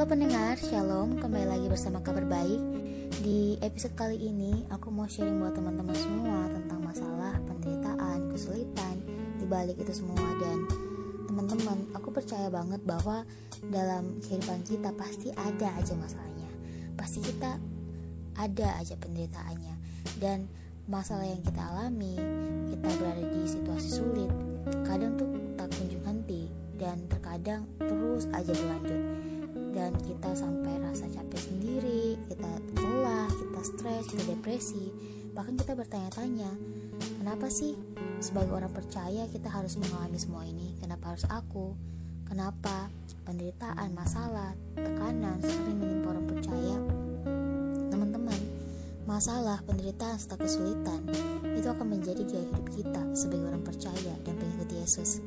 Halo pendengar, Shalom, kembali lagi bersama kabar baik. Di episode kali ini, aku mau sharing buat teman-teman semua Tentang masalah, penderitaan, kesulitan Di balik itu semua. Dan teman-teman, aku percaya banget bahwa Dalam kehidupan kita pasti ada aja masalahnya. Pasti kita ada aja penderitaannya. Dan masalah yang kita alami Kita berada di situasi sulit Kadang tuh tak kunjung henti Dan terkadang terus aja berlanjut dan kita sampai rasa capek sendiri, kita lelah, kita stres, kita depresi, bahkan kita bertanya-tanya, kenapa sih sebagai orang percaya kita harus mengalami semua ini? Kenapa harus aku? Kenapa penderitaan, masalah, tekanan sering menimpa orang percaya? Teman-teman, masalah, penderitaan, serta kesulitan itu akan menjadi gaya hidup kita sebagai orang percaya dan pengikut Yesus.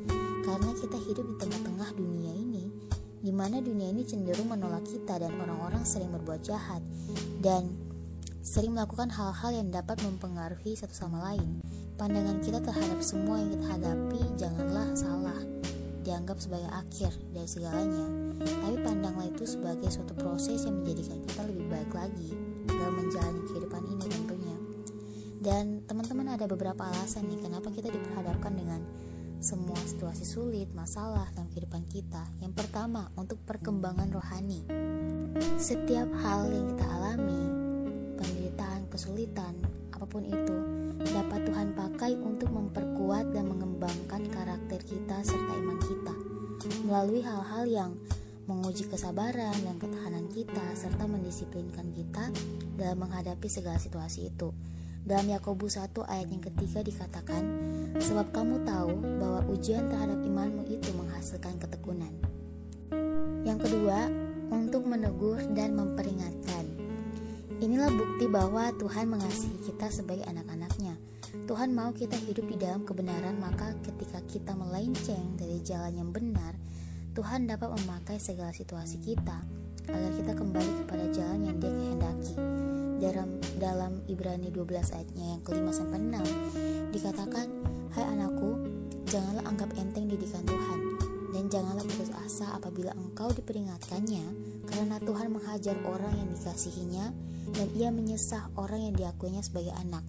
Karena kita hidup di tengah-tengah dunia ini di mana dunia ini cenderung menolak kita dan orang-orang sering berbuat jahat dan sering melakukan hal-hal yang dapat mempengaruhi satu sama lain. Pandangan kita terhadap semua yang kita hadapi janganlah salah, dianggap sebagai akhir dari segalanya. Tapi pandanglah itu sebagai suatu proses yang menjadikan kita lebih baik lagi dalam menjalani kehidupan ini tentunya. Dan teman-teman ada beberapa alasan nih kenapa kita diperhadapkan dengan semua situasi sulit, masalah dalam kehidupan kita. Yang pertama, untuk perkembangan rohani. Setiap hal yang kita alami, penderitaan, kesulitan, apa pun itu, dapat Tuhan pakai untuk memperkuat dan mengembangkan karakter kita serta iman kita. Melalui hal-hal yang menguji kesabaran dan ketahanan kita serta mendisiplinkan kita dalam menghadapi segala situasi itu. Dalam Yakobus 1 ayat yang ketiga dikatakan, Sebab kamu tahu bahwa ujian terhadap imanmu itu menghasilkan ketekunan. Yang kedua, untuk menegur dan memperingatkan. Inilah bukti bahwa Tuhan mengasihi kita sebagai anak-anaknya. Tuhan mau kita hidup di dalam kebenaran, maka ketika kita melenceng dari jalan yang benar, Tuhan dapat memakai segala situasi kita agar kita kembali kepada jalan yang Dia kehendaki dalam Ibrani 12 ayatnya yang kelima sampai 6 dikatakan Hai anakku janganlah anggap enteng didikan Tuhan dan janganlah putus asa apabila engkau diperingatkannya karena Tuhan menghajar orang yang dikasihinya dan ia menyesah orang yang diakuinya sebagai anak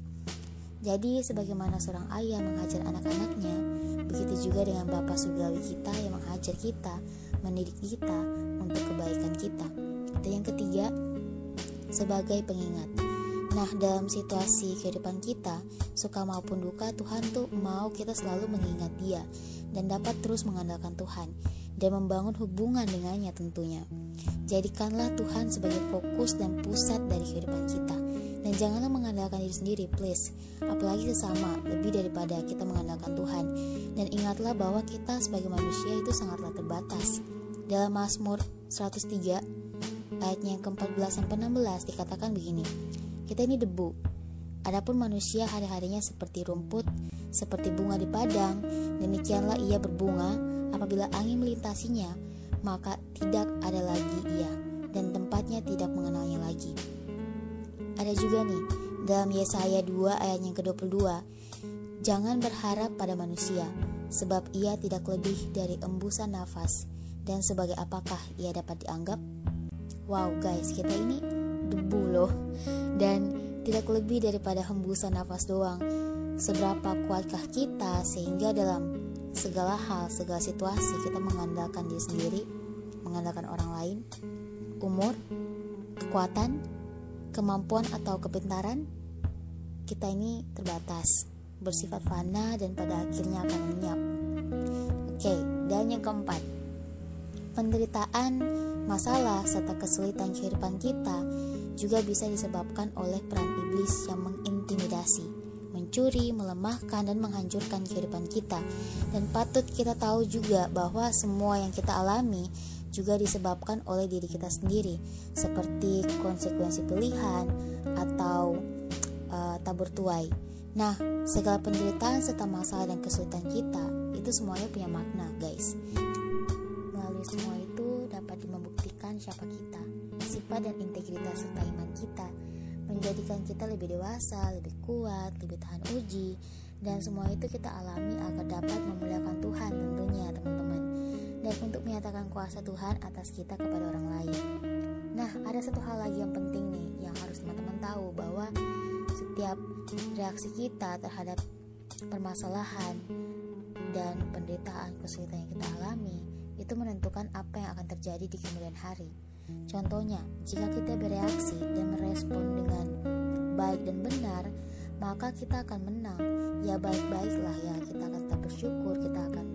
jadi sebagaimana seorang ayah menghajar anak-anaknya begitu juga dengan Bapak Surgawi kita yang menghajar kita mendidik kita untuk kebaikan kita dan yang ketiga sebagai pengingat. Nah, dalam situasi kehidupan kita, suka maupun duka, Tuhan tuh mau kita selalu mengingat Dia dan dapat terus mengandalkan Tuhan dan membangun hubungan dengannya tentunya. Jadikanlah Tuhan sebagai fokus dan pusat dari kehidupan kita. Dan janganlah mengandalkan diri sendiri, please. Apalagi sesama, lebih daripada kita mengandalkan Tuhan. Dan ingatlah bahwa kita sebagai manusia itu sangatlah terbatas. Dalam Mazmur 103 ayatnya yang ke-14 sampai 16 dikatakan begini. Kita ini debu. Adapun manusia hari-harinya seperti rumput, seperti bunga di padang, demikianlah ia berbunga apabila angin melintasinya, maka tidak ada lagi ia dan tempatnya tidak mengenalnya lagi. Ada juga nih dalam Yesaya 2 ayat yang ke-22, jangan berharap pada manusia, sebab ia tidak lebih dari embusan nafas, dan sebagai apakah ia dapat dianggap? Wow guys, kita ini Dan tidak lebih daripada hembusan nafas doang. Seberapa kuatkah kita sehingga dalam segala hal, segala situasi kita mengandalkan diri sendiri Mengandalkan orang lain? Umur, kekuatan, kemampuan atau kepintaran? Kita ini terbatas Bersifat fana dan pada akhirnya akan lenyap Oke, dan yang keempat Penderitaan, masalah, serta kesulitan kehidupan kita juga bisa disebabkan oleh peran iblis yang mengintimidasi, mencuri, melemahkan, dan menghancurkan kehidupan kita. Dan patut kita tahu juga bahwa semua yang kita alami juga disebabkan oleh diri kita sendiri, seperti konsekuensi pilihan atau uh, tabur tuai. Nah, segala penderitaan serta masalah dan kesulitan kita itu semuanya punya makna, guys semua itu dapat membuktikan siapa kita, sifat dan integritas serta iman kita, menjadikan kita lebih dewasa, lebih kuat, lebih tahan uji, dan semua itu kita alami agar dapat memuliakan Tuhan tentunya teman-teman. Dan untuk menyatakan kuasa Tuhan atas kita kepada orang lain. Nah, ada satu hal lagi yang penting nih yang harus teman-teman tahu bahwa setiap reaksi kita terhadap permasalahan dan penderitaan kesulitan yang kita alami itu menentukan apa yang akan terjadi di kemudian hari. Contohnya, jika kita bereaksi dan merespon dengan baik dan benar, maka kita akan menang. Ya baik-baiklah ya, kita akan tetap bersyukur, kita akan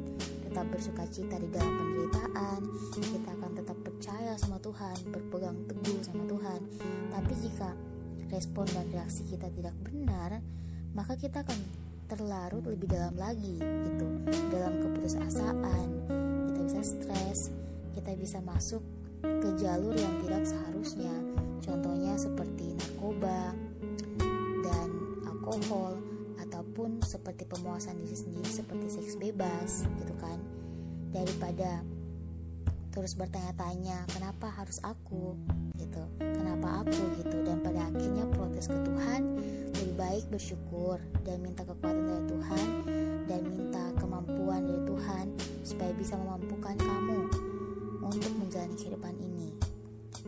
tetap bersuka cita di dalam penderitaan, kita akan tetap percaya sama Tuhan, berpegang teguh sama Tuhan. Tapi jika respon dan reaksi kita tidak benar, maka kita akan terlarut lebih dalam lagi gitu dalam keputusasaan bisa stres kita bisa masuk ke jalur yang tidak seharusnya. Contohnya seperti narkoba dan alkohol ataupun seperti pemuasan diri sendiri seperti seks bebas gitu kan. Daripada terus bertanya-tanya kenapa harus aku? Gitu. Kenapa aku? Gitu. Dan pada akhirnya protes ke Tuhan lebih baik bersyukur dan minta kekuatan dari Tuhan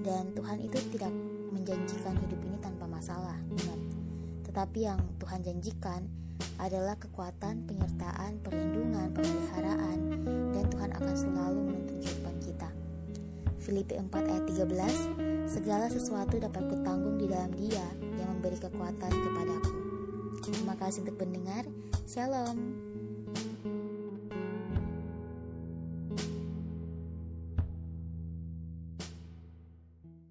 dan Tuhan itu tidak menjanjikan hidup ini tanpa masalah ingat tetapi yang Tuhan janjikan adalah kekuatan, penyertaan, perlindungan, pemeliharaan, dan Tuhan akan selalu menuntun kehidupan kita. Filipi 4 ayat 13 Segala sesuatu dapat kutanggung di dalam dia yang memberi kekuatan kepadaku. Terima kasih untuk mendengar. Shalom.